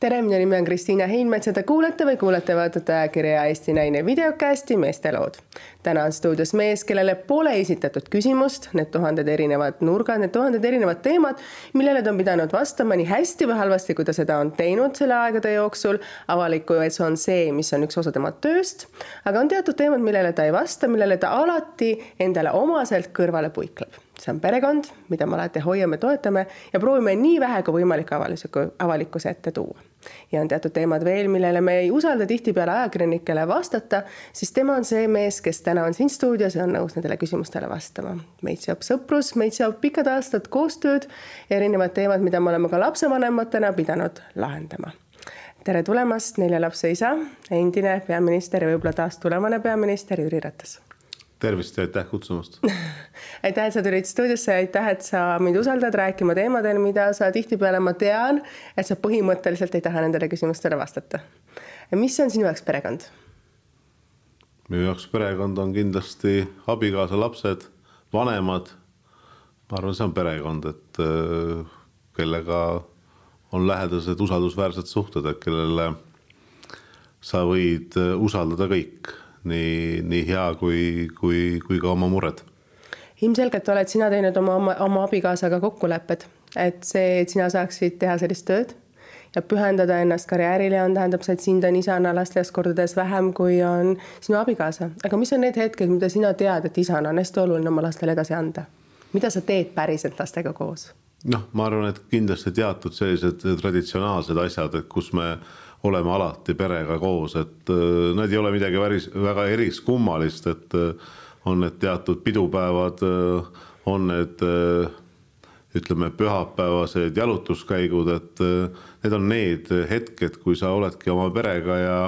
tere, minu nimi on Kristiina Heinmets ja te kuulete või kuulete, vaatate ajakirja Eesti Naine videokästi Meeste lood. täna on stuudios mees, kellele pole esitatud küsimust, need tuhanded erinevad nurgad, need tuhanded erinevad teemad, millele ta on pidanud vastama nii hästi või halvasti, kui ta seda on teinud selle aegade jooksul. avalikku ees on see, mis on üks osa tema tööst, aga on teatud teemad, millele ta ei vasta, millele ta alati endale omaselt kõrvale puikleb see on perekond, mida me alati hoiame, toetame ja proovime nii vähe kui võimalik avaliku, avalikkuse ette tuua. Ja on teatud teemad veel, millele me ei usalda tihtipeale ajakirjanikele vastata, siis tema on see mees, kes täna on siin stuudios ja on nõus nendele küsimustele vastama. meid seob sõprus, meid seob pikad aastad koostööd, erinevad teemad, mida me oleme ka lapsevanematena pidanud lahendama tere tulemast, nelja lapse isa, endine peaminister ja võib-olla taas tulevane peaminister Jüri Ratas tervist ja aitäh kutsumast aitäh, et sa tulid stuudiosse ja aitäh, et sa mind usaldad rääkima teemadel, mida sa tihtipeale, ma tean, et sa põhimõtteliselt ei taha nendele küsimustele vastata. mis on sinu jaoks perekond? minu jaoks perekond on kindlasti abikaasa, lapsed, vanemad. ma arvan, see on perekond, et äh, kellega on lähedased usaldusväärsed suhted, et kellele sa võid äh, usaldada kõik nii, nii hea kui, kui, kui ka oma mured. ilmselgelt oled sina teinud oma, oma, oma abikaasaga kokkulepped, et see, et sina saaksid teha sellist tööd ja pühendada ennast karjäärile on, tähendab see, et sind on isana lastes kordades vähem, kui on sinu abikaasa. aga mis on need hetked, mida sina tead, et isana on hästi oluline oma lastele edasi anda? mida sa teed päriselt lastega koos? noh, ma arvan, et kindlasti teatud sellised traditsionaalsed asjad, et kus me oleme alati perega koos, et äh, need ei ole midagi päris väga eriskummalist, et äh, on need teatud pidupäevad, äh, on need ütleme, pühapäevased jalutuskäigud, et need on need hetked, kui sa oledki oma perega ja,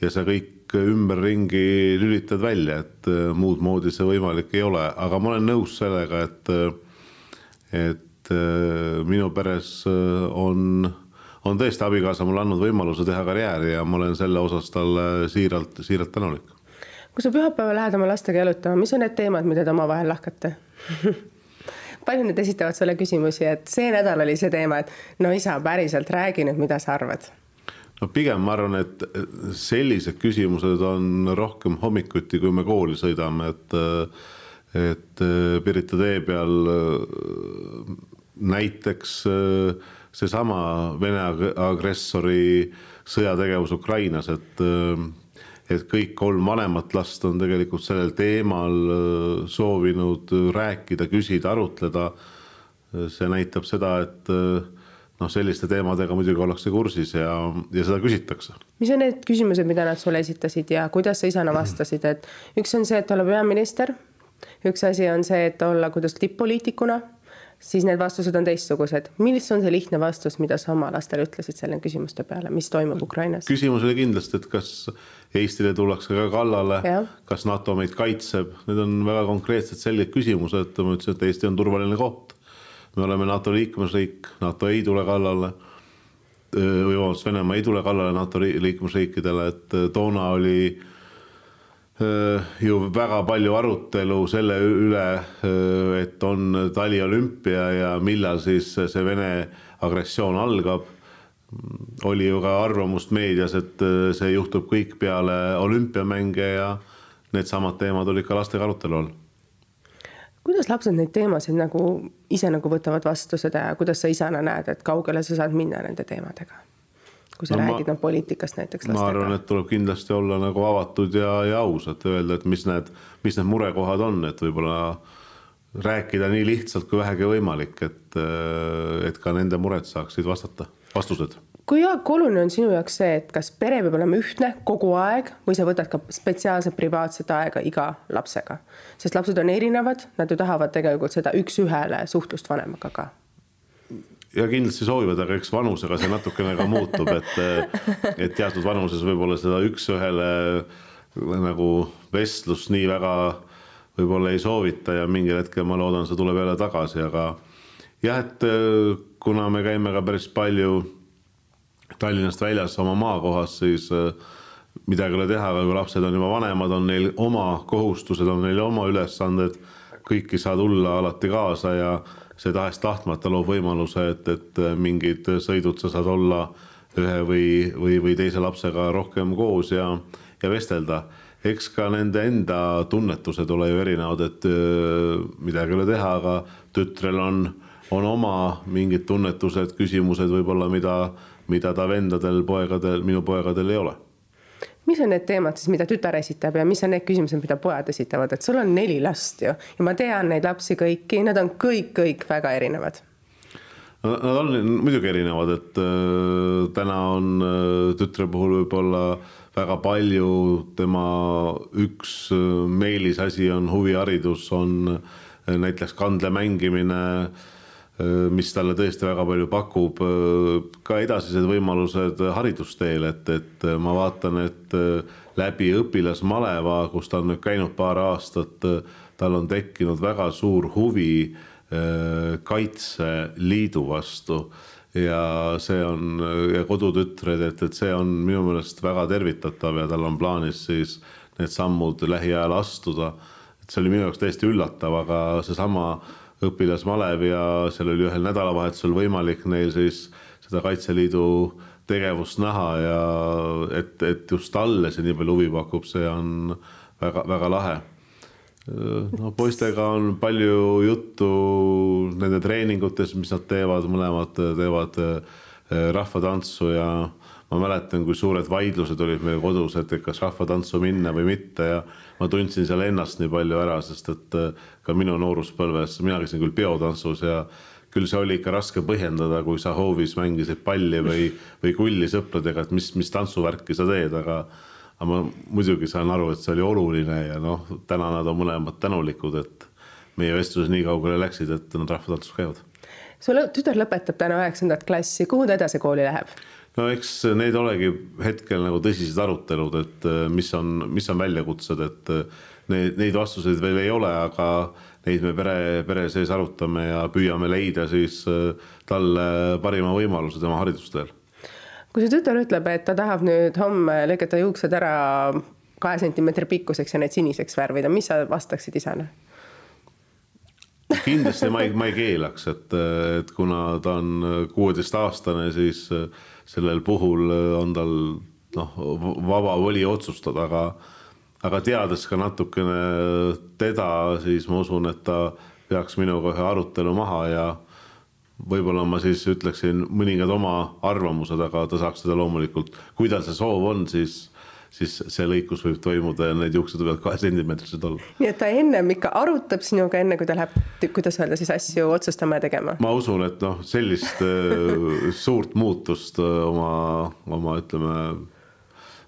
ja sa kõik ümberringi lülitad välja, et muud moodi see võimalik ei ole, aga ma olen nõus sellega, et, et minu peres on on tõesti abikaasa mulle andnud võimaluse teha karjääri ja ma olen selle osas talle siiralt, siiralt tänulik. kui sa pühapäeval lähed oma lastega jalutama, mis on need teemad, mida te omavahel lahkate palju need esitavad sulle küsimusi, et see nädal oli see teema, et no isa, päriselt räägi nüüd, mida sa arvad? no pigem ma arvan, et sellised küsimused on rohkem hommikuti, kui me kooli sõidame, et et Pirita tee peal näiteks äh, seesama Vene agressori sõjategevus Ukrainas, et et kõik kolm vanemat last on tegelikult sellel teemal soovinud rääkida, küsida, arutleda. see näitab seda, et noh, selliste teemadega muidugi ollakse kursis ja, ja seda küsitakse. mis on need küsimused, mida nad sulle esitasid ja kuidas sa isana vastasid, et üks on see, et olla peaminister, üks asi on see, et olla, kuidas tipp-poliitikuna siis need vastused on teistsugused. mis on see lihtne vastus, mida sa oma lastele ütlesid selle küsimuste peale, mis toimub Ukrainas? küsimus oli kindlasti, et kas Eestile tullakse ka kallale, kas NATO meid kaitseb, need on väga konkreetsed selged küsimused, ma ütlesin, et Eesti on turvaline koht. me oleme NATO liikmesriik, NATO ei tule kallale. või vabandust, Venemaa ei tule kallale NATO liikmesriikidele, et toona oli Äh, ju väga palju arutelu selle üle, äh, et on taliolümpia ja millal siis see Vene agressioon algab. oli ju ka arvamust meedias, et äh, see juhtub kõik peale olümpiamänge ja needsamad teemad olid ka lastega arutelu all. kuidas lapsed neid teemasid nagu ise nagu võtavad vastu seda ja kuidas sa isana näed, et kaugele sa saad minna nende teemadega? Kui sa no, räägid noh poliitikast näiteks lastega? ma arvan, et tuleb kindlasti olla nagu avatud ja, ja aus, et öelda, et mis need, mis need murekohad on, et võib-olla rääkida nii lihtsalt kui vähegi võimalik, et, et ka nende mured saaksid vastata, vastused. kui oluline on sinu jaoks see, et kas pere peab olema ühtne kogu aeg või sa võtad ka spetsiaalset privaatset aega iga lapsega? sest lapsed on erinevad, nad ju tahavad tegelikult seda üks-ühele suhtlust vanemaga ka ja kindlasti soovivad, aga eks vanusega see natukene ka muutub, et, et teatud vanuses võib-olla seda üks-ühele nagu vestlust nii väga võib-olla ei soovita ja mingil hetkel ma loodan, see tuleb jälle tagasi, aga jah, et kuna me käime ka päris palju Tallinnast väljas oma maakohas, siis midagi ei ole teha, aga kui lapsed on juba vanemad, on neil oma kohustused, on neil oma ülesanded, kõik ei saa tulla alati kaasa ja see tahes-tahtmata loob võimaluse, et, et mingid sõidud sa saad olla ühe või, või, või teise lapsega rohkem koos ja, ja vestelda. eks ka nende enda tunnetused ole ju erinevad, et midagi ei ole teha, aga tütrel on, on oma mingid tunnetused, küsimused võib-olla, mida, mida ta vendadel, poegadel, minu poegadel ei ole mis on need teemad siis, mida tütar esitab ja mis on need küsimused, mida pojad esitavad, et sul on neli last ju. Ja ma tean neid lapsi kõiki, nad on kõik, kõik väga erinevad. Nad on muidugi erinevad, et äh, täna on äh, tütre puhul võib-olla väga palju tema üks äh, meelisasi on huviharidus, on näiteks kandle mängimine, mis talle tõesti väga palju pakub. ka edasised võimalused haridusteel, et, et ma vaatan, et läbi õpilasmaleva, kus ta on nüüd käinud paar aastat, tal on tekkinud väga suur huvi Äh, kaitseliidu vastu ja see on ja kodutütred, et, et see on minu meelest väga tervitatav ja tal on plaanis siis need sammud lähiajal astuda. et see oli minu jaoks täiesti üllatav, aga seesama õpilasmalev ja seal oli ühel nädalavahetusel võimalik neil siis seda Kaitseliidu tegevust näha ja et, et just talle see nii palju huvi pakub, see on väga-väga lahe. No poistega on palju juttu nende treeningutes, mis nad teevad, mõlemad teevad eh, rahvatantsu ja ma mäletan, kui suured vaidlused olid meil kodus, et kas rahvatantsu minna või mitte ja ma tundsin seal ennast nii palju ära, sest et eh, ka minu nooruspõlves, mina käisin küll peotantsus ja küll see oli ikka raske põhjendada, kui sa hoovis mängisid palli või, või kulli sõpradega, et mis, mis tantsuvärki sa teed, aga aga ma muidugi saan aru, et see oli oluline ja noh, täna nad on mõlemad tänulikud, et meie vestlused nii kaugele läksid, et nad rahvatantsus käivad. su tütar lõpetab täna üheksandat klassi, kuhu ta edasi kooli läheb? No eks need olegi hetkel nagu tõsised arutelud, et äh, mis on, mis on väljakutsed, et äh, neid, neid vastuseid veel ei ole, aga neid me pere, pere sees arutame ja püüame leida siis äh, talle parima võimaluse tema haridusteel kui su tütar ütleb, et ta tahab nüüd homme lõigata juuksed ära kahe sentimeetri pikkuseks ja need siniseks värvida, mis sa vastaksid isale? kindlasti ma ei, ma ei keelaks, et, et kuna ta on kuueteistaastane, siis sellel puhul on tal noh, vaba voli otsustada, aga, aga teades ka natukene teda, siis ma usun, et ta peaks minuga ühe arutelu maha ja võib-olla ma siis ütleksin mõningad oma arvamused, aga ta saaks seda loomulikult, kui tal see soov on, siis siis see lõikus võib toimuda ja need juuksed võivad kahe sentimeetrised olla. nii et ta ennem ikka arutab sinuga, enne kui ta läheb, kuidas öelda siis asju otsustama ja tegema? ma usun, et noh, sellist äh, suurt muutust äh, oma, oma ütleme,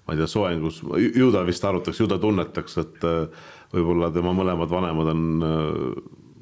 ma ei tea, soengus, ju ta vist arutaks, ju ta tunnetaks, et äh, võib-olla tema mõlemad vanemad on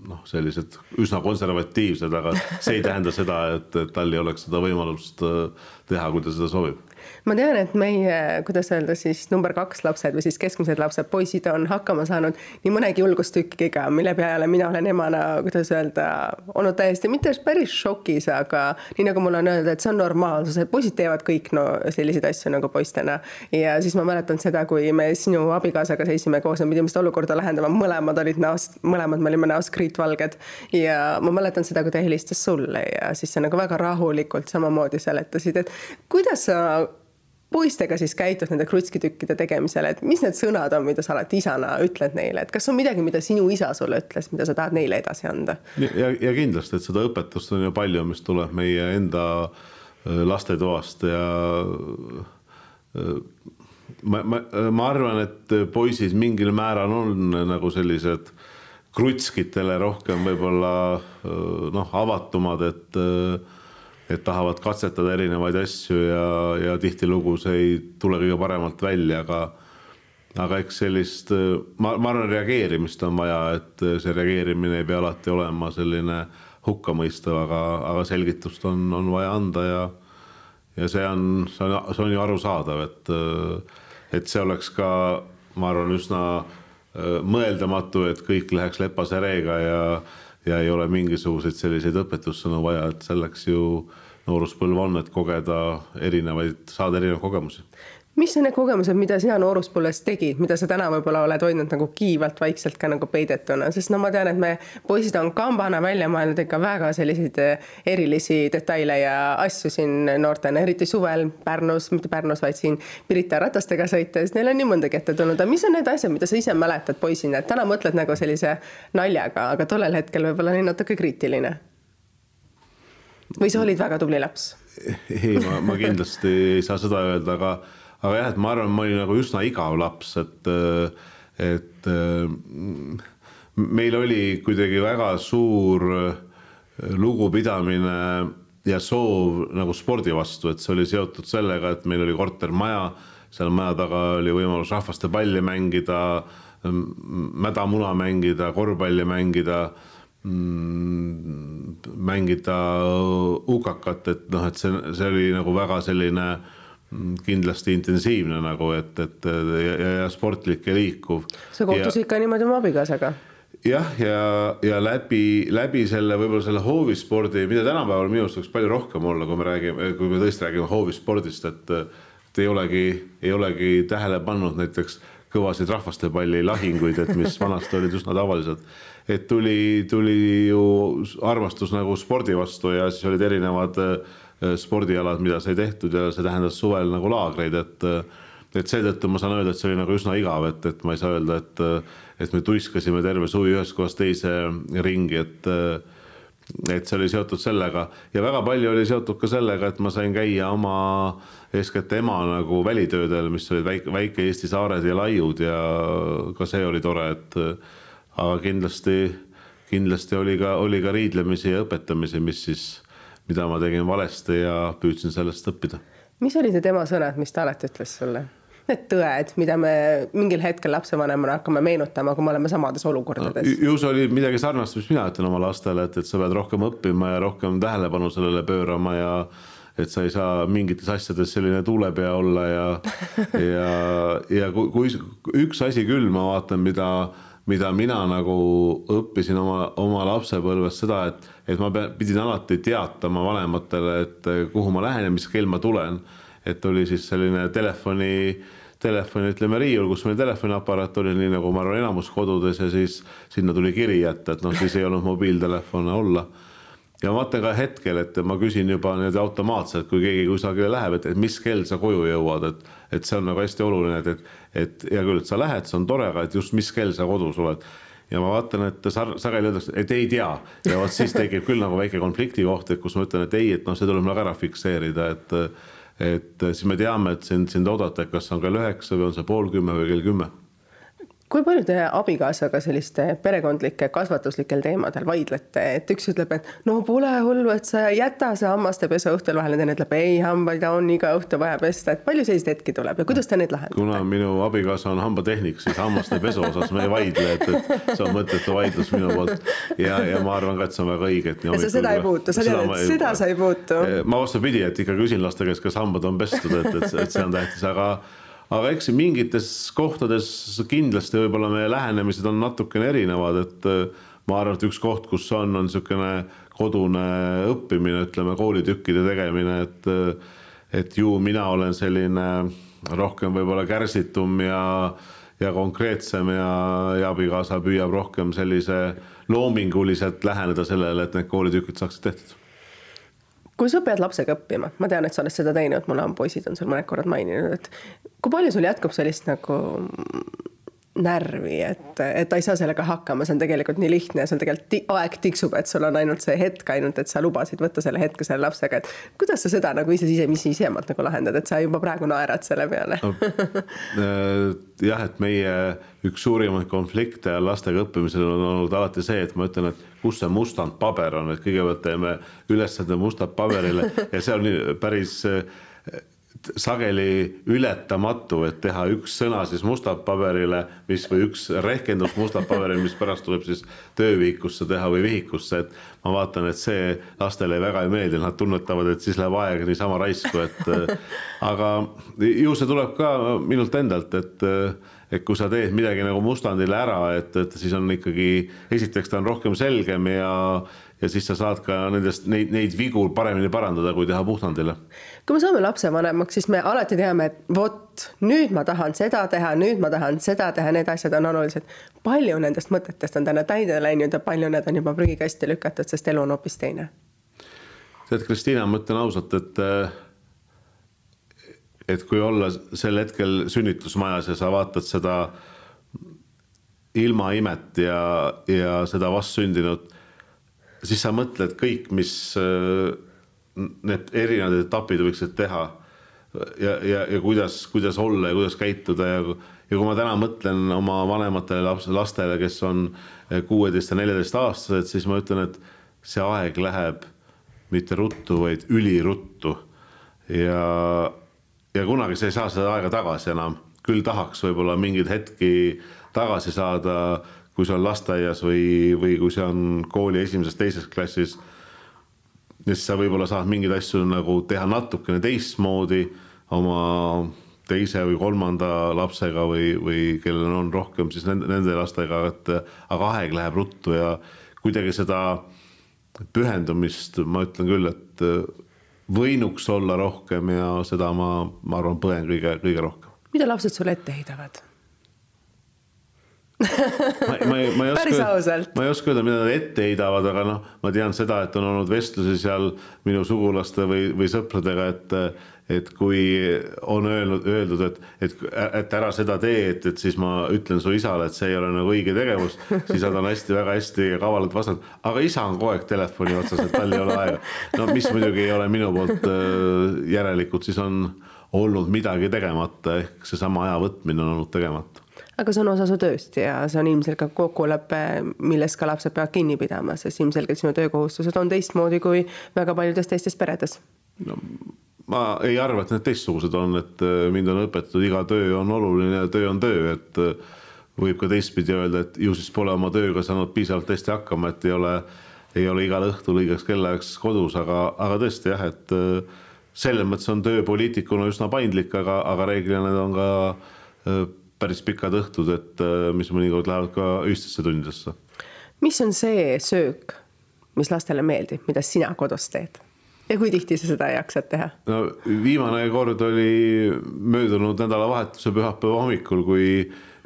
noh, sellised üsna konservatiivsed, aga see ei tähenda seda, et, et tal ei oleks seda võimalust teha, kui ta seda soovib ma tean, et meie, kuidas öelda siis number kaks lapsed või siis keskmised lapsed, poisid on hakkama saanud nii mõnegi julgustükkiga, mille peale mina olen emana, kuidas öelda, olnud täiesti mitte päris šokis, aga nii nagu mulle on öeldud, et see on normaalsus, et poisid teevad kõik no selliseid asju nagu poistena. ja siis ma mäletan seda, kui me sinu abikaasaga seisime koos ja pidime seda olukorda lahendama, mõlemad olid näost, mõlemad me olime näost kriitvalged. ja ma mäletan seda, kui ta helistas sulle ja siis sa nagu väga rahulikult samamoodi seletasid, et kuidas sa poistega siis käitud nende krutskitükkide tegemisel, et mis need sõnad on, mida sa alati isana ütled neile, et kas on midagi, mida sinu isa sulle ütles, mida sa tahad neile edasi anda? ja, ja kindlasti, et seda õpetust on ju palju, mis tuleb meie enda äh, lastetoast ja äh, ma, ma, ma arvan, et poisid mingil määral on nagu sellised krutskitele rohkem võib-olla äh, noh, avatumad, et et tahavad katsetada erinevaid asju ja, ja tihtilugu see ei tule kõige paremalt välja, aga aga eks sellist, ma, ma arvan, reageerimist on vaja, et see reageerimine ei pea alati olema selline hukkamõistev, aga, aga selgitust on, on vaja anda ja ja see on, see on, see on ju arusaadav, et et see oleks ka, ma arvan, üsna mõeldamatu, et kõik läheks lepase reega ja ja ei ole mingisuguseid selliseid õpetussõnu vaja, et selleks ju nooruspõlv on, et kogeda erinevaid, saada erinevaid kogemusi. Mis on need kogemused, mida sina nooruspõlves tegid, mida sa täna võib-olla oled hoidnud nagu kiivalt vaikselt ka nagu peidetuna, sest no ma tean, et me poisid on kambana välja mõelnud ikka väga selliseid eh, erilisi detaile ja asju siin noortena, eriti suvel Pärnus, mitte Pärnus, vaid siin Pirita ratastega sõites, neil on nii mõndagi ette tulnud, aga mis on need asjad, mida sa ise mäletad poisina, et täna mõtled nagu sellise naljaga, aga tollel hetkel võib-olla oli natuke kriitiline? või sa olid väga tubli laps? ei, ma, ma kindlasti ei saa seda öelda, aga aga jah, et ma arvan, ma olin nagu üsna igav laps, et, et meil oli kuidagi väga suur lugupidamine ja soov nagu spordi vastu, et see oli seotud sellega, et meil oli kortermaja, seal maja taga oli võimalus rahvaste palli mängida, mädamuna mängida, korvpalli mängida mängida hukakat, et noh, et see, see oli nagu väga selline äh, kindlasti intensiivne nagu, et, et ja, ja, ja sportlik ja liikuv. sa kohtusid ka niimoodi oma abikaasaga? jah, ja, ja läbi, läbi selle võib-olla selle hoovispordi, mida tänapäeval minu arust võiks palju rohkem olla, kui me räägime, kui me tõesti räägime hoovispordist, et, et ei olegi, ei olegi tähele pannud näiteks kõvasid rahvastepalli lahinguid, et mis vanasti olid üsna tavalised. et tuli, tuli ju armastus nagu spordi vastu ja siis olid erinevad Äh, spordialad, mida sai tehtud ja see tähendas suvel nagu laagreid, et äh, et seetõttu ma saan öelda, et see oli nagu üsna igav, et, et ma ei saa öelda, et äh, et me tuiskasime terve suvi ühest kohast teise ringi, et et see oli seotud sellega. Ja väga palju oli seotud ka sellega, et ma sain käia oma eeskätt ema nagu välitöödel, mis olid väike, väike Eesti saared ja laiud ja ka see oli tore, et aga kindlasti, kindlasti oli ka, oli ka riidlemisi ja õpetamisi, mis siis mida ma tegin valesti ja püüdsin sellest õppida. mis olid need ema sõnad, mis ta alati ütles sulle? Need tõed, mida me mingil hetkel lapsevanemana hakkame meenutama, kui me oleme samades olukordades. ju see oli midagi sarnast, mis mina ütlen oma lastele, et, et sa pead rohkem õppima ja rohkem tähelepanu sellele pöörama ja et sa ei saa mingites asjades selline tuulepea olla ja ja, ja kui, kui üks asi küll ma vaatan, mida mida mina nagu õppisin oma, oma lapsepõlves seda, et, et ma pidin alati teatama vanematele, et kuhu ma lähen ja mis kell ma tulen. et oli siis selline telefoni, telefoni ütleme riiul, kus meil telefoniaparaat oli, nii nagu ma arvan, enamus kodudes ja siis sinna tuli kiri jätta, et noh, siis ei olnud mobiiltelefone olla ja ma vaatan ka hetkel, et ma küsin juba niimoodi automaatselt, kui keegi kusagile läheb, et, et mis kell sa koju jõuad, et, et see on nagu hästi oluline, et, et, et hea küll, et sa lähed, see on tore, aga et just mis kell sa kodus oled. ja ma vaatan, et sageli öeldakse, et ei tea ja vot siis tekib küll nagu väike konflikti koht, et kus ma ütlen, et ei, et noh, see tuleb nagu ära fikseerida, et et siis me teame, et sind, sind oodata, et kas on kell üheksa või on see pool kümme või kell kümme kui palju te abikaasaga selliste perekondlike kasvatuslikel teemadel vaidlete, et üks ütleb, et no pole hullu, et sa jäta see hammastepesu õhtul vahele, teine ütleb ei, hambaid on iga õhtu vaja pesta, et palju selliseid hetki tuleb ja kuidas te neid lahendate? kuna minu abikaasa on hambatehnik, siis hammastepesu osas me ei vaidle, et, et see on mõttetu vaidlus minu poolt ja, ja ma arvan ka, et see on väga õige, et. ja sa seda ei puutu, sa tead, et seda sa ei puutu. ma vastupidi, et ikka küsin laste käest, kas hambad on pestud, et, et, et see on tähtis, aga aga eks mingites kohtades kindlasti võib-olla meie lähenemised on natukene erinevad, et äh, ma arvan, et üks koht, kus on, on niisugune kodune õppimine, ütleme koolitükkide tegemine, et äh, et ju mina olen selline rohkem võib-olla kärsitum ja ja konkreetsem ja, ja abikaasa püüab rohkem sellise loominguliselt läheneda sellele, et need koolitükid saaksid tehtud kui sa pead lapsega õppima, ma tean, et sa oled seda teinud, mul on poisid on sul mõned korrad maininud, et kui palju sul jätkub sellist nagu närvi, et, et ta ei saa sellega hakkama, see on tegelikult nii lihtne ja sul tegelikult aeg tiksub, et sul on ainult see hetk ainult, et sa lubasid võtta selle hetke selle lapsega, et kuidas sa seda nagu ise, ise, mis sisemalt nagu lahendad, et sa juba praegu naerad selle peale? Äh, jah, et meie üks suurimaid konflikte lastega õppimisel on olnud alati see, et ma ütlen, et kus see mustand paber on, et kõigepealt teeme ülesande mustad paberile ja see on päris sageli ületamatu, et teha üks sõna siis mustalt paberile, mis või üks rehkendus mustalt paberile, mis pärast tuleb siis töövihikusse teha või vihikusse, et ma vaatan, et see lastele väga ei meeldi, nad tunnetavad, et siis läheb aeg niisama raisku, et aga ju see tuleb ka minult endalt, et et kui sa teed midagi nagu mustandile ära, et, et siis on ikkagi, esiteks ta on rohkem selgem ja, ja siis sa saad ka nendest neid, neid vigu paremini parandada, kui teha puhtandile. Kui me saame lapsevanemaks, siis me alati teame, et vot nüüd ma tahan seda teha, nüüd ma tahan seda teha, need asjad on olulised. palju nendest mõtetest on täna täide läinud ja palju need on juba prügikasti lükatud, sest elu on hoopis teine? tead, Kristiina, ma ütlen ausalt, et et kui olla sel hetkel sünnitusmajas ja sa vaatad seda ilmaimet ja, ja seda vastsündinut siis sa mõtled kõik, mis äh, need erinevad etapid võiksid teha ja, ja, ja kuidas, kuidas olla ja kuidas käituda ja, ja kui ma täna mõtlen oma vanematele laps, lastele, kes on kuueteist ja neljateist aastased, siis ma ütlen, et see aeg läheb mitte ruttu, vaid üliruttu. ja, ja kunagi sa ei saa seda aega tagasi enam, küll tahaks võib-olla mingeid hetki tagasi saada kui see on lasteaias või, või kui see on kooli esimeses-teises klassis. Ja siis sa võib-olla saad mingeid asju nagu teha natukene teistmoodi oma teise või kolmanda lapsega või, või kellel on rohkem siis nende, nende lastega, et aga aeg läheb ruttu ja kuidagi seda pühendumist ma ütlen küll, et võinuks olla rohkem ja seda ma, ma arvan, põen kõige, kõige rohkem. mida lapsed sulle ette heidavad? Ma, ma, ma ei oska, ma ei oska öelda, mida nad ette heidavad, aga noh, ma tean seda, et on olnud vestlusi seal minu sugulaste või, või sõpradega, et et kui on öelnud, öeldud, et, et, et ära seda tee, et, et siis ma ütlen su isale, et see ei ole nagu õige tegevus, siis nad on hästi, väga hästi kavalalt vastanud, aga isa on kogu aeg telefoni otsas, et tal ei ole aega. no mis muidugi ei ole minu poolt äh, järelikult, siis on olnud midagi tegemata, ehk seesama aja võtmine on olnud tegemata aga see on osa su tööst ja see on ilmselt ka kokkulepe, millest ka lapsed peavad kinni pidama, sest ilmselgelt sinu töökohustused on teistmoodi kui väga paljudes teistes peredes no,. ma ei arva, et need teistsugused on, et äh, mind on õpetatud, iga töö on oluline ja töö on töö, et äh, võib ka teistpidi öelda, et ju siis pole oma tööga saanud piisavalt hästi hakkama, et ei ole, ei ole igal õhtul õigeks kellaajaks kodus, aga, aga tõesti jah, et äh, selles mõttes on töö poliitikuna üsna paindlik, aga, aga reeglina need on ka päris pikad õhtud, et äh, mis mõnikord lähevad ka öistesse tundidesse. mis on see söök, mis lastele meeldib, mida sina kodus teed? ja kui tihti sa seda jaksad teha? no viimane kord oli möödunud nädalavahetuse pühapäeva hommikul, kui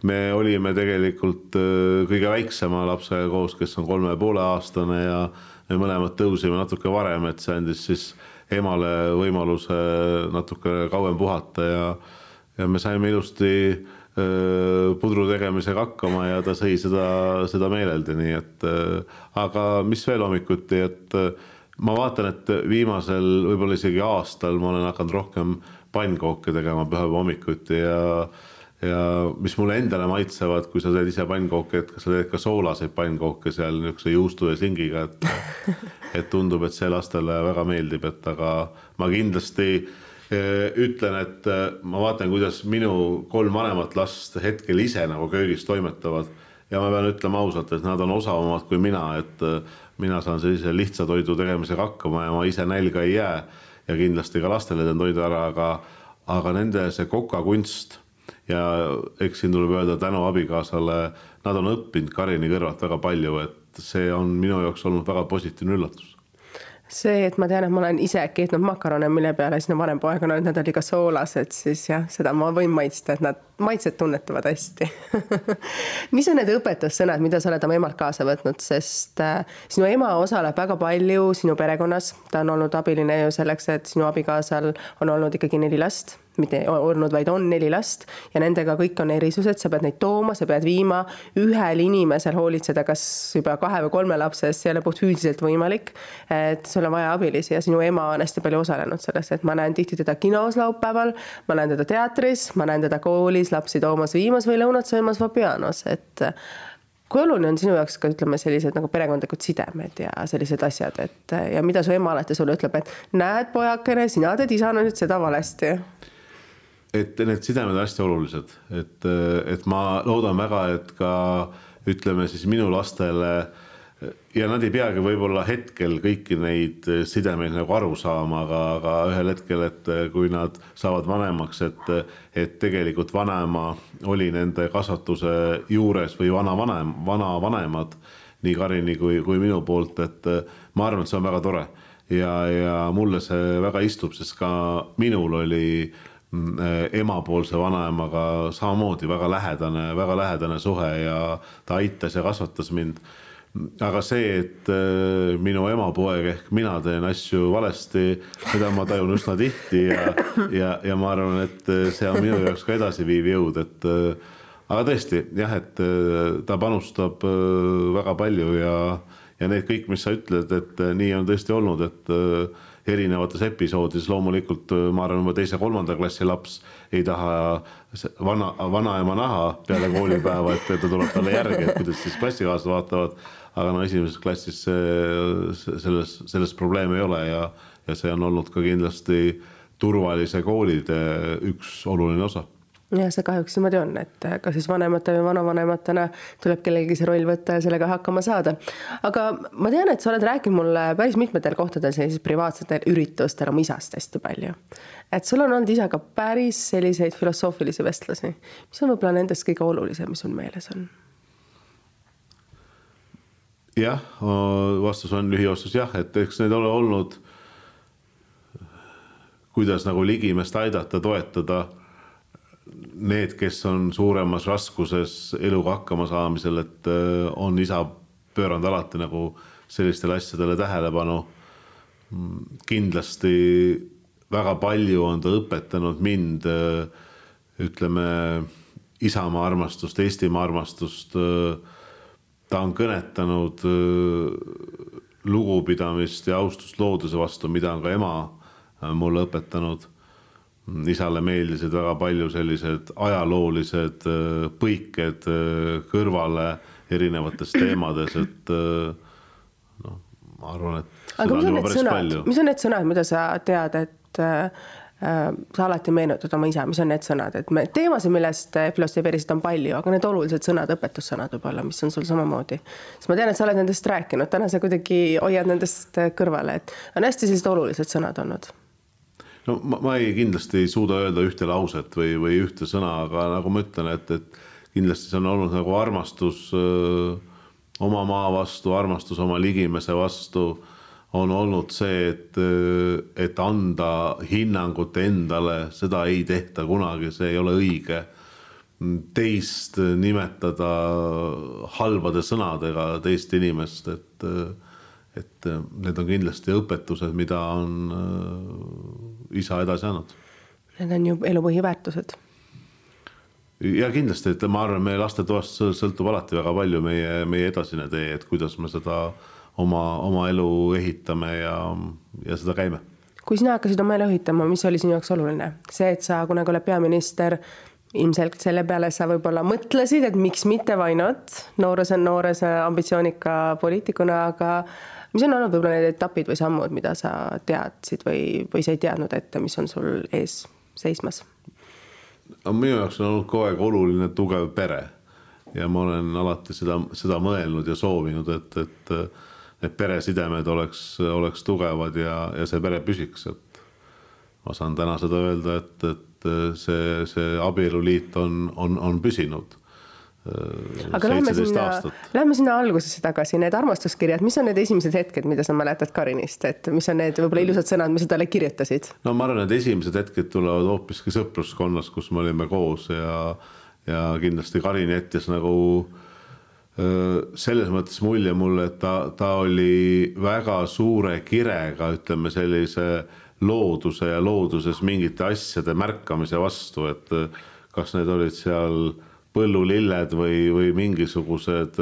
me olime tegelikult äh, kõige väiksema lapsega koos, kes on kolme ja poole aastane ja me mõlemad tõusime natuke varem, et see andis siis emale võimaluse natuke kauem puhata ja, ja me saime ilusti pudru tegemisega hakkama ja ta sõi seda, seda meeleldi, nii et aga mis veel hommikuti, et ma vaatan, et viimasel võib-olla isegi aastal ma olen hakanud rohkem pannkooke tegema pühapäeva hommikuti ja ja mis mulle endale maitsevad, kui sa teed ise pannkooke, et kas sa teed ka soolaseid pannkooke seal niisuguse juustu ja singiga, et et tundub, et see lastele väga meeldib, et aga ma kindlasti äh, ütlen, et äh, ma vaatan, kuidas minu kolm vanemat last hetkel ise nagu köögis toimetavad. Ja ma pean ütlema ausalt, et nad on osavamad kui mina, et äh, mina saan sellise lihtsa toidu tegemisega hakkama ja ma ise nälga ei jää. Ja kindlasti ka lastele teen toidu ära, aga, aga nende see kokakunst ja eks siin tuleb öelda tänu abikaasale, nad on õppinud Karini kõrvalt väga palju, et see on minu jaoks olnud väga positiivne üllatus see, et ma tean, et ma olen ise keetnud makarone, mille peale sinu vanem poeg on öelnud, need olid ka soolased, siis jah, seda ma võin maitsta, et nad maitset tunnetavad hästi. Mis on need õpetussõnad, mida sa oled oma emalt kaasa võtnud, sest äh, sinu ema osaleb väga palju sinu perekonnas, ta on olnud abiline ju selleks, et sinu abikaasal on olnud ikkagi neli last mitte olnud, vaid on neli last ja nendega kõik on erisused, sa pead neid tooma, sa pead viima, ühel inimesel hoolitseda, kas juba kahe või kolme lapse eest, see ei ole puhtfüüsiliselt võimalik. et sul on vaja abilisi ja sinu ema on hästi palju osalenud selles, et ma näen tihti teda kinos laupäeval, ma näen teda teatris, ma näen teda koolis lapsi toomas-viimas või lõunat söömas Vapianos, et kui oluline on sinu jaoks ka ütleme, sellised nagu perekondlikud sidemed ja sellised asjad, et ja mida su ema alati sulle ütleb, et näed, pojakene, sina teed isana nüüd seda valesti et need sidemed on hästi olulised, et, et ma loodan väga, et ka ütleme siis minu lastele ja nad ei peagi võib-olla hetkel kõiki neid sidemeid nagu aru saama, aga, aga ühel hetkel, et kui nad saavad vanemaks, et, et tegelikult vanaema oli nende kasvatuse juures või vanavanem, vanavanemad nii Karini kui, kui minu poolt, et ma arvan, et see on väga tore. Ja, ja mulle see väga istub, sest ka minul oli emapoolse vanaemaga samamoodi väga lähedane, väga lähedane suhe ja ta aitas ja kasvatas mind. Aga see, et äh, minu emapoeg ehk mina teen asju valesti, seda ma tajun üsna tihti ja, ja, ja ma arvan, et äh, see on minu jaoks ka edasiviiv jõud, et äh, aga tõesti jah, et ta panustab väga palju ja, ja need kõik, mis sa ütled, et nii on tõesti olnud, et erinevates episoodides. Loomulikult ma arvan, juba teise-kolmanda klassi laps ei taha vana, vanaema näha peale koolipäeva, et ta tuleb talle järgi, et kuidas siis klassikaaslased vaatavad. Aga no esimeses klassis selles, selles probleeme ei ole ja, ja see on olnud ka kindlasti turvalise koolide üks oluline osa jah, see kahjuks niimoodi on, et ka siis vanemate või vanavanematena tuleb kellelgi see roll võtta ja sellega hakkama saada. aga ma tean, et sa oled rääkinud mulle päris mitmetel kohtadel sellistel privaatsetel üritustel oma isast hästi palju. et sul on olnud isaga päris selliseid filosoofilisi vestlusi. mis on võib-olla nendest kõige olulisem, mis sul meeles on? jah, vastus on lühivastus jah, et eks need ole olnud, kuidas nagu ligimest aidata, toetada need, kes on suuremas raskuses eluga hakkama saamisel, et äh, on isa pööranud alati nagu sellistele asjadele tähelepanu. kindlasti väga palju on ta õpetanud mind, äh, ütleme, isamaa armastust, Eestimaa armastust äh, ta on kõnetanud lugupidamist ja austust looduse vastu, mida on ka ema mulle õpetanud. Isale meeldisid väga palju sellised ajaloolised põiked kõrvale erinevates teemades, et noh, ma arvan, et. aga mis on need sõnad, mis on need sõnad, mida sa tead, et Äh, sa alati meenutad oma isa, mis on need sõnad, et me teemasid, millest filosofeerisid on palju, aga need olulised sõnad, õpetussõnad võib-olla, mis on sul samamoodi. sest ma tean, et sa oled nendest rääkinud, täna sa kuidagi hoiad nendest kõrvale, et on hästi sellised olulised sõnad olnud. No ma, ma ei kindlasti ei suuda öelda ühte lauset või, või ühte sõna, aga nagu ma ütlen, et, et kindlasti see on olnud nagu armastus öö, oma maa vastu, armastus oma ligimese vastu on olnud see, et, et anda hinnangut endale, seda ei tehta kunagi, see ei ole õige. teist nimetada halbade sõnadega teist inimest, et, et need on kindlasti õpetused, mida on äh, isa edasi andnud. Need on ju elu põhiväärtused ja kindlasti, et ma arvan, meie lastetoast sõltub alati väga palju meie, meie edasine tee, et kuidas me seda äh, oma, oma elu ehitame ja, ja seda käime. kui sina hakkasid oma elu ehitama, mis oli sinu jaoks oluline, see, et sa kunagi oled peaminister, ilmselt selle peale sa võib-olla mõtlesid, et miks mitte, why not, noores on noores ambitsioonika poliitikuna, aga mis on olnud võib-olla need etapid või sammud, mida sa teadsid või, või sa ei teadnud ette, mis on sul ees seismas? no minu jaoks on olnud kogu aeg oluline tugev pere. Ja ma olen alati seda, seda mõelnud ja soovinud, et, et et peresidemed oleks, oleks tugevad ja, ja see pere püsiks, et ma saan täna seda öelda, et, et see, see abieluliit on, on, on püsinud aga lähme sinna, lähme sinna algusesse tagasi, need armastuskirjad, mis on need esimesed hetked, mida sa mäletad Karinist, et mis on need võib-olla ilusad sõnad, mis sa talle kirjutasid? no ma arvan, et esimesed hetked tulevad hoopiski sõpruskonnas, kus me olime koos ja, ja kindlasti Karin jättis nagu äh, selles mõttes mulje mulle, et ta, ta oli väga suure kirega, ütleme sellise looduse ja looduses mingite asjade märkamise vastu, et kas need olid seal põllulilled või, või mingisugused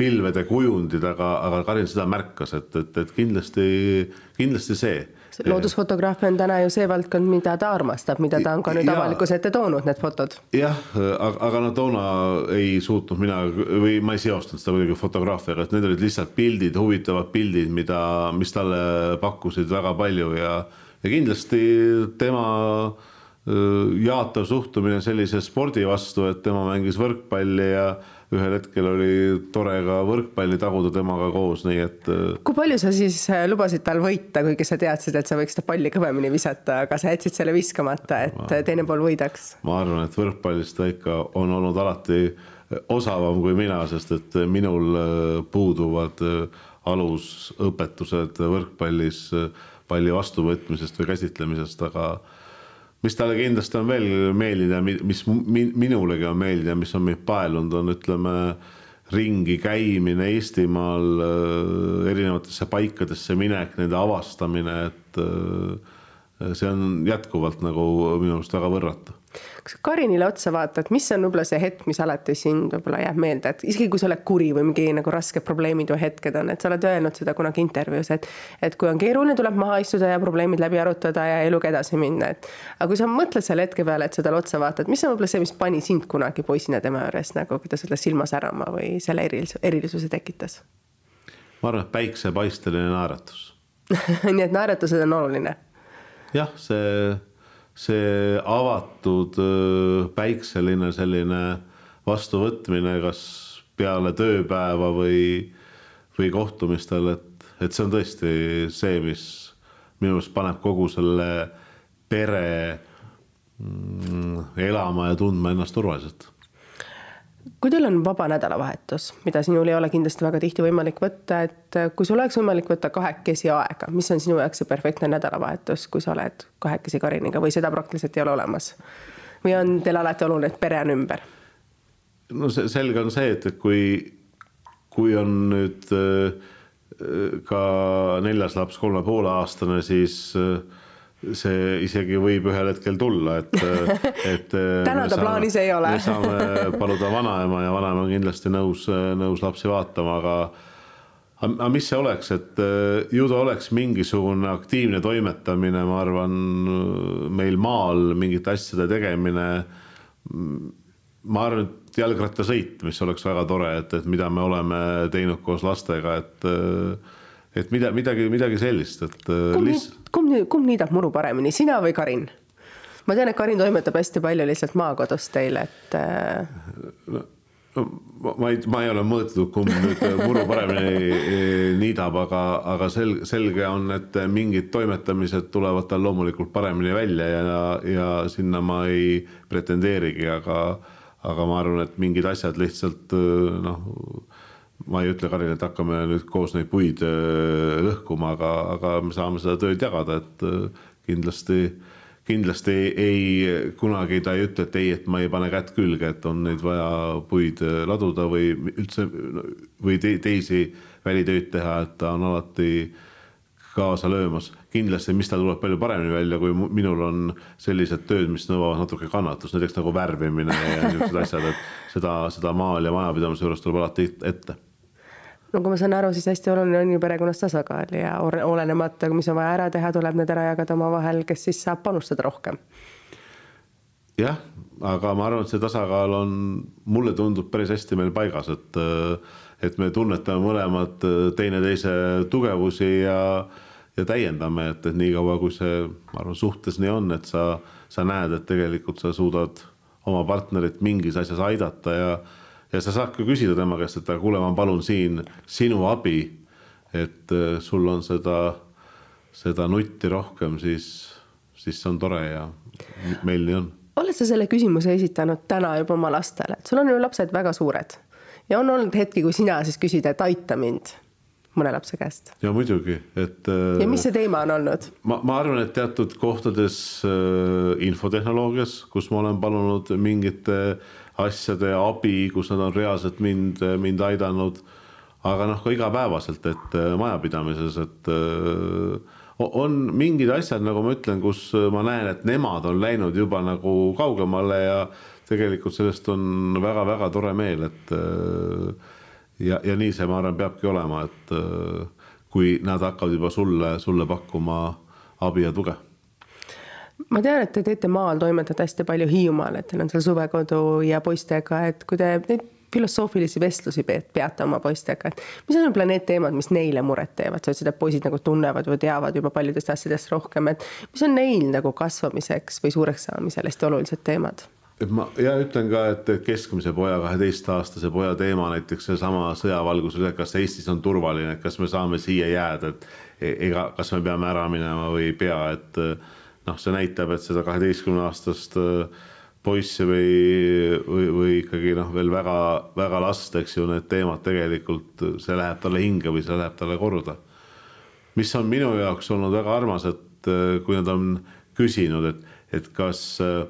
pilvede kujundid, aga, aga Karin seda märkas, et, et, et kindlasti, kindlasti see loodusfotograafia on täna ju see valdkond, mida ta armastab, mida ta on ka nüüd ja, avalikkuse ette toonud, need fotod. jah, aga, aga no toona ei suutnud mina või ma ei seostanud seda kuidagi fotograafiaga, et need olid lihtsalt pildid, huvitavad pildid, mida, mis talle pakkusid väga palju ja, ja kindlasti tema jaatav suhtumine sellise spordi vastu, et tema mängis võrkpalli ja ühel hetkel oli tore ka võrkpalli taguda temaga koos, nii et. Äh, kui palju sa siis äh, lubasid tal võita, kuigi sa teadsid, et sa võiks seda palli kõvemini visata, aga sa jätsid selle viskamata, et ma, teine pool võidaks? ma arvan, et võrkpallis ta ikka on olnud alati osavam kui mina, sest et minul puuduvad alusõpetused võrkpallis palli vastuvõtmisest või käsitlemisest, aga mis talle kindlasti on veel meeldinud ja mis minulegi on meeldinud ja mis on meid paelunud, on ütleme ringi käimine Eestimaal, erinevatesse paikadesse minek, nende avastamine, et see on jätkuvalt nagu minu arust väga võrratu Karinile otsa vaatad, mis on võib-olla see hetk, mis alati sind võib-olla jääb meelde, et isegi kui sa oled kuri või mingi nagu rasked probleemid või hetked on, et sa oled öelnud seda kunagi intervjuus, et et kui on keeruline, tuleb maha istuda ja probleemid läbi arutada ja eluga edasi minna, et aga kui sa mõtled selle hetke peale, et sa talle otsa vaatad, mis on võib-olla see, mis pani sind kunagi poisina tema juures nagu, kui ta selle silma särama või selle erilis-, erilisuse tekitas? ma arvan, et päiksepaisteline naeratus nii et naeratused on oluline? jah, see see avatud päikseline selline vastuvõtmine, kas peale tööpäeva või, või kohtumistel, et, et see on tõesti see, mis minu arust paneb kogu selle pere mm, elama ja tundma ennast turvaliselt kui teil on vaba nädalavahetus, mida sinul ei ole kindlasti väga tihti võimalik võtta, et kui sul oleks võimalik võtta kahekesi aega, mis on sinu jaoks see perfektne nädalavahetus, kui sa oled kahekesi Kariniga või seda praktiliselt ei ole olemas? või on teil alati oluline, et pere on ümber? no see selge on see, et, et kui, kui on nüüd äh, ka neljas laps, kolme poole aastane, siis äh, see isegi võib ühel hetkel tulla, et, et. täna ta plaanis ei ole. me saame paluda vanaema ja vanaema on kindlasti nõus, nõus lapsi vaatama, aga. aga mis see oleks, et ju ta oleks mingisugune aktiivne toimetamine, ma arvan, meil maal mingite asjade tegemine. ma arvan, et jalgrattasõit, mis oleks väga tore, et, et mida me oleme teinud koos lastega, et et mida, midagi, midagi sellist, et. Äh, lihtsalt... kumb, kumb niidab muru paremini, sina või Karin? ma tean, et Karin toimetab hästi palju lihtsalt maakodus teil, et no, no, ma ei, ma ei ole mõõtnud, kumb nüüd muru paremini niidab, aga, aga selge, selge on, et mingid toimetamised tulevad tal loomulikult paremini välja ja, ja sinna ma ei pretendeerigi, aga, aga ma arvan, et mingid asjad lihtsalt noh ma ei ütle Karile, et hakkame nüüd koos neid puid äh, lõhkuma, aga, aga me saame seda tööd jagada, et äh, kindlasti, kindlasti ei, kunagi ta ei ütle, et ei, et ma ei pane kätt külge, et on neid vaja puid äh, laduda või üldse või te, teisi välitöid teha, et ta on alati kaasa löömas. kindlasti, mis tal tuleb palju paremini välja, kui minul on sellised tööd, mis nõuavad natuke kannatust, näiteks nagu värvimine ja niisugused asjad, et seda, seda maal ja majapidamise juures tuleb alati ette kui ma saan aru, siis hästi oluline on ju perekonnas tasakaal ja olenemata, mis on vaja ära teha, tuleb need ära jagada omavahel, kes siis saab panustada rohkem. jah, aga ma arvan, et see tasakaal on, mulle tundub päris hästi meil paigas, et, et me tunnetame mõlemad teineteise tugevusi ja, ja täiendame, et, et niikaua kui see, ma arvan, suhtes nii on, et sa, sa näed, et tegelikult sa suudad oma partnerit mingis asjas aidata ja ja sa saad ka küsida tema käest, et aga kuule, ma palun siin sinu abi. et äh, sul on seda, seda nutti rohkem, siis, siis see on tore ja meil nii on. oled sa selle küsimuse esitanud täna juba oma lastele, et sul on ju lapsed väga suured ja on olnud hetki, kui sina siis küsid, et aita mind mõne lapse käest. ja muidugi, et. ja mis see teema on olnud? ma, ma arvan, et teatud kohtades äh, infotehnoloogias, kus ma olen palunud mingite äh, asjade abi, kus nad on reaalselt mind, mind aidanud. aga noh, ka igapäevaselt, et äh, majapidamises, et äh, on mingid asjad, nagu ma ütlen, kus ma näen, et nemad on läinud juba nagu kaugemale ja tegelikult sellest on väga-väga tore meel, et äh, ja, ja nii see, ma arvan, peabki olema, et kui nad hakkavad juba sulle, sulle pakkuma abi ja tuge ma tean, et te teete maal, toimetate hästi palju Hiiumaal, et teil on seal suvekodu ja poistega, et kui te neid filosoofilisi vestlusi peate oma poistega, et mis on võib-olla need teemad, mis neile muret teevad, sa ütlesid, et poisid nagu tunnevad või teavad juba paljudest asjadest rohkem, et mis on neil nagu kasvamiseks või suureks saamisel hästi olulised teemad? et ma ja ütlen ka, et keskmise poja, kaheteistaastase poja teema näiteks seesama sõjavalgusel, et kas Eestis on turvaline, kas me saame siia jääda, et e-, ega, kas me peame ära minema või ei pea, et noh, see näitab, et seda kaheteistkümne aastast äh, poissi või, või, või ikkagi noh, veel väga-väga last, eks ju, need teemad tegelikult, see läheb talle hinge või see läheb talle korda. mis on minu jaoks olnud väga armas, et äh, kui nad on küsinud, et, et kas äh,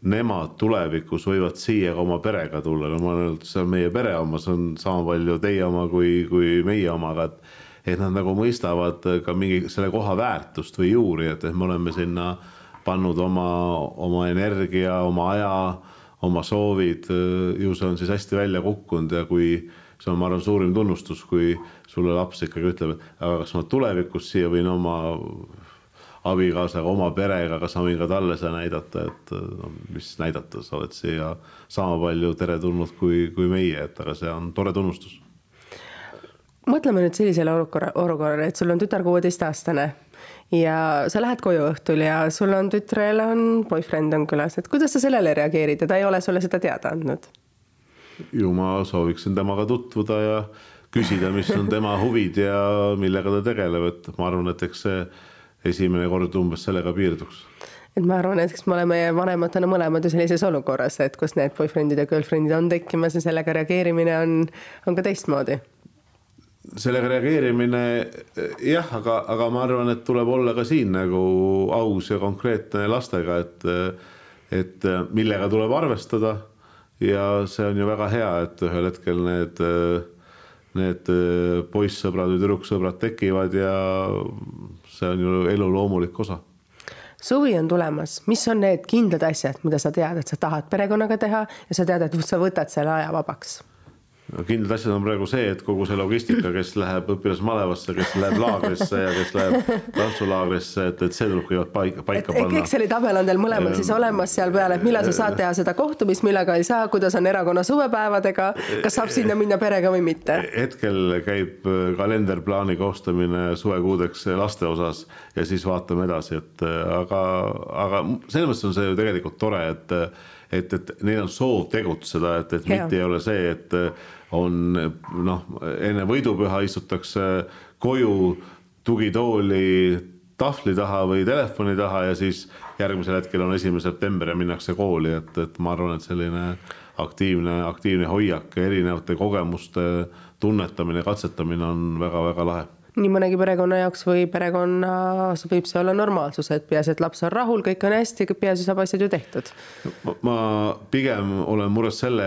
nemad tulevikus võivad siia ka oma perega tulla, no ma olen öelnud, see on meie pere oma, see on sama palju teie oma kui, kui meie oma, aga et et nad nagu mõistavad ka mingi selle koha väärtust või juuri, et, et me oleme sinna pannud oma, oma energia, oma aja, oma soovid, ju see on siis hästi välja kukkunud ja kui see on, ma arvan, suurim tunnustus, kui sulle laps ikkagi ütleb, et aga kas ma tulevikus siia võin oma abikaasaga, oma perega, kas ma võin ka talle seda näidata, et no, mis näidata, sa oled siia sama palju teretulnud kui, kui meie, et aga see on tore tunnustus. Mõtleme nüüd sellisele olukorra, olukorrale, et sul on tütar kuueteistaastane ja sa lähed koju õhtul ja sul on tütrel on boyfriend on külas, et kuidas sa sellele reageerid ja ta ei ole sulle seda teada andnud? ju ma sooviksin temaga tutvuda ja küsida, mis on tema huvid ja millega ta tegeleb, et ma arvan, et eks see esimene kord umbes sellega piirduks et ma arvan, et eks me oleme vanematena mõlemad ju sellises olukorras, et kus need boyfriend'id ja girlfriend'id on tekkimas ja sellega reageerimine on, on ka teistmoodi. Sellega reageerimine jah, aga, aga ma arvan, et tuleb olla ka siin nagu aus ja konkreetne lastega, et, et millega tuleb arvestada. ja see on ju väga hea, et ühel hetkel need need poissõbrad või tüdruksõbrad tekivad ja see on ju elu loomulik osa. Suvi on tulemas, mis on need kindlad asjad, mida sa tead, et sa tahad perekonnaga teha ja sa tead, et sa võtad selle aja vabaks no kindlad asjad on praegu see, et kogu see logistika, kes läheb õpilasmalevasse, kes läheb laagrisse ja kes läheb tantsulaagrisse, et, et see tuleb kõigepealt paika, paika panna. Exceli tabel on teil mõlemal siis olemas seal peal, et millal sa saad teha seda kohtumist, millega ei saa, kuidas on erakonna suvepäevadega, kas saab sinna minna perega või mitte? hetkel käib äh, kalenderplaani koostamine suvekuudeks laste osas ja siis vaatame edasi, et äh, aga, aga selles mõttes on see ju tegelikult tore, et et, et neil on soov tegutseda, et, et mitte ei ole see, et on noh, enne võidupüha istutakse koju tugitooli tahvli taha või telefoni taha ja siis järgmisel hetkel on esimene september ja minnakse kooli, et, et ma arvan, et selline aktiivne, aktiivne hoiak erinevate kogemuste tunnetamine, katsetamine on väga-väga lahe nii mõnegi perekonna jaoks või perekonnas võib see olla normaalsus, et peaasi, et laps on rahul, kõik on hästi, peaasi saab asjad ju tehtud. ma pigem olen mures selle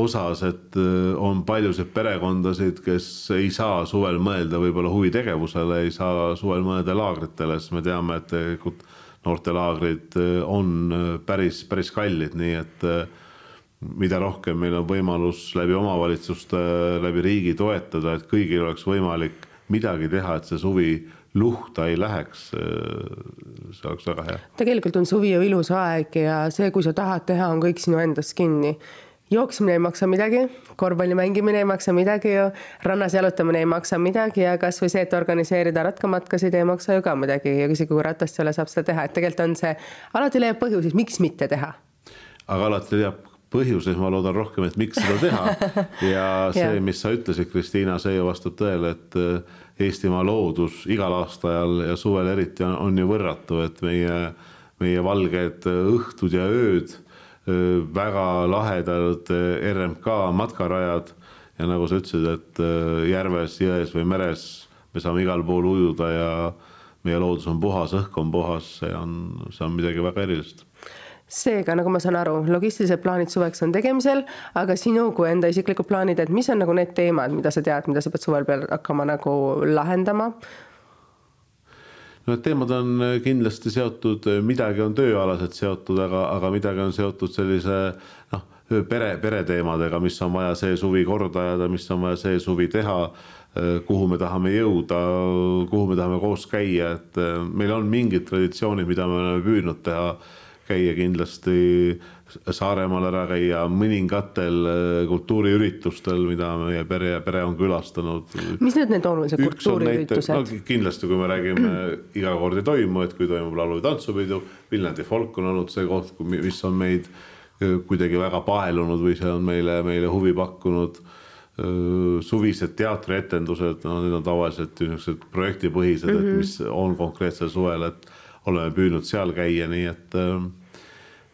osas, et äh, on paljusid perekondasid, kes ei saa suvel mõelda võib-olla huvitegevusele, ei saa suvel mõelda laagritele, sest me teame, et tegelikult noortelaagrid äh, on äh, päris, päris kallid, nii et mida rohkem meil on võimalus läbi omavalitsuste, läbi riigi toetada, et kõigil oleks võimalik midagi teha, et see suvi luhta ei läheks. see oleks väga hea. tegelikult on suvi ju ilus aeg ja see, kui sa tahad teha, on kõik sinu endast kinni. jooksmine ei maksa midagi, korvpalli mängimine ei maksa midagi ju, rannas jalutamine ei maksa midagi ja kasvõi see, et organiseerida ratkamatkasid ei maksa ju ka midagi ja isegi kui ratast ei ole, saab seda teha, et tegelikult on see, alati leiab põhjuseid, miks mitte teha aga alati leiab põhjuses ma loodan rohkem, et miks seda teha. ja see, mis sa ütlesid, Kristiina, see ju vastab tõele, et äh, Eestimaa loodus igal aastaajal ja suvel eriti on, on ju võrratu, et meie, meie valged õhtud ja ööd, äh, väga lahedad RMK matkarajad. Ja nagu sa ütlesid, et järves, jões või meres me saame igal pool ujuda ja meie loodus on puhas, õhk on puhas, see on, see on midagi väga erilist seega, nagu ma saan aru, logistilised plaanid suveks on tegemisel, aga sinu kui enda isiklikud plaanid, et mis on nagu need teemad, mida sa tead, mida sa pead suvel peal hakkama nagu lahendama? no need teemad on kindlasti seotud, midagi on tööalaselt seotud, aga, aga midagi on seotud sellise noh, pere, pereteemadega, mis on vaja see suvi korda ajada, mis on vaja see suvi teha kuhu me tahame jõuda, kuhu me tahame koos käia, et meil on mingid traditsioonid, mida me oleme püüdnud teha käia kindlasti Saaremaal ära käia mõningatel äh, kultuuriüritustel, mida meie pere ja pere on külastanud. mis need need olulised kultuuriüritused no,? kindlasti, kui me räägime iga kord ei toimu, et kui toimub laulu- ja tantsupidu, Viljandi folk on olnud see koht, mis on meid äh, kuidagi väga paelunud või see on meile, meile huvi pakkunud äh, suvised teatrietendused, no need on tavaliselt niisugused projektipõhised mm, -hmm. et mhm. mis on konkreetsel suvel, et oleme püüdnud seal käia, nii et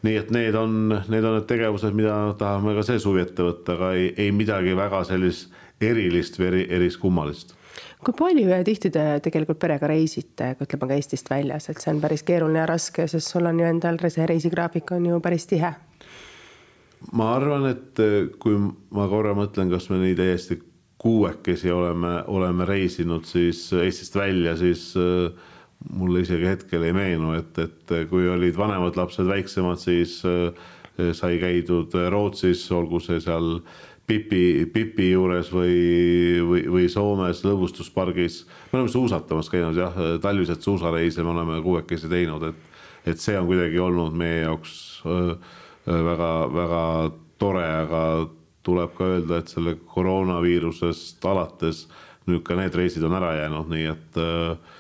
nii et need on, need on need tegevused, mida tahame ka see suvi ette võtta, aga ei, ei midagi väga sellist erilist või eri, eriskummalist kui palju ja tihti te tegelikult perega reisite, ütleme ka Eestist väljas, et see on päris keeruline ja raske, sest sul on ju endal see reisigraafik on ju päris tihe. ma arvan, et kui ma korra mõtlen, kas me nii täiesti kuuekesi oleme, oleme reisinud siis Eestist välja, siis äh, mulle isegi hetkel ei meenu, et, et kui olid vanemad lapsed väiksemad, siis äh, sai käidud Rootsis, olgu see seal Pipi, Pipi juures või, või, või Soomes lõbustuspargis. me oleme suusatamas käinud jah, talvised suusareise me oleme kuuekesi teinud, et, et see on kuidagi olnud meie jaoks väga-väga äh, tore, aga tuleb ka öelda, et selle koroonaviirusest alates nüüd ka need reisid on ära jäänud, nii et äh,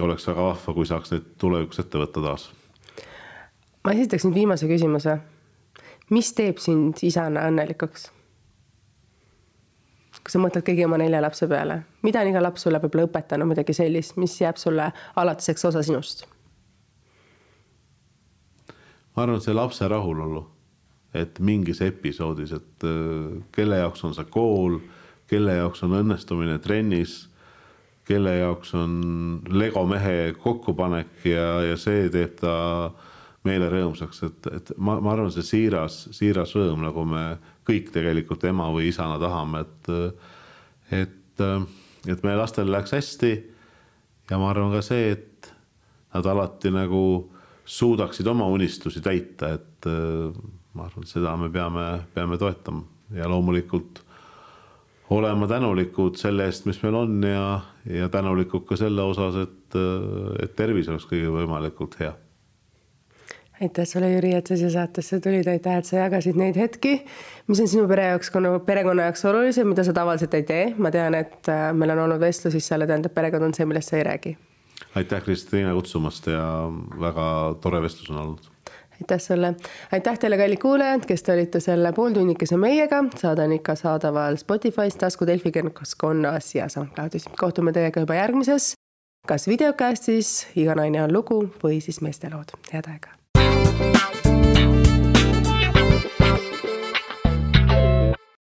oleks väga vahva, kui saaks neid tulevikus ette võtta taas. ma esitaks nüüd viimase küsimuse. mis teeb sind isana õnnelikuks? kui sa mõtled kõigi oma nelja lapse peale, mida on iga laps sulle võib-olla õpetanud, midagi sellist, mis jääb sulle alatiseks osa sinust? ma arvan, et see lapse rahulolu, et mingis episoodis, et äh, kelle jaoks on see kool, kelle jaoks on õnnestumine trennis, kelle jaoks on Lego mehe kokkupanek ja, ja see teeb ta meele rõõmsaks, et, et ma, ma arvan, see siiras, siiras rõõm, nagu me kõik tegelikult ema või isana tahame, et, et, et meie lastel läks hästi. ja ma arvan ka see, et nad alati nagu suudaksid oma unistusi täita, et ma arvan, et seda me peame, peame toetama ja loomulikult olema tänulikud selle eest, mis meil on ja, ja tänulikud ka selle osas, et, et tervis oleks kõige võimalikult hea aitäh sulle, Jüri, et sa siia saatesse tulid, aitäh, et sa jagasid neid hetki, mis on sinu pere jaoks, perekonna jaoks olulised, mida sa tavaliselt ei tee. ma tean, et äh, meil on olnud vestlusi, mis jälle tähendab, perekond on see, millest sa ei räägi. aitäh, Kristiina kutsumast ja väga tore vestlus on olnud aitäh sulle, aitäh teile, kallid kuulajad, kes te olite selle pooltunnikese meiega, saade on ikka saadaval Spotify's, tasku Delfi keskkonnas ja SoundCloudis. kohtume teiega juba järgmises, kas videokastis Iga naine on lugu või siis meestelood, head aega.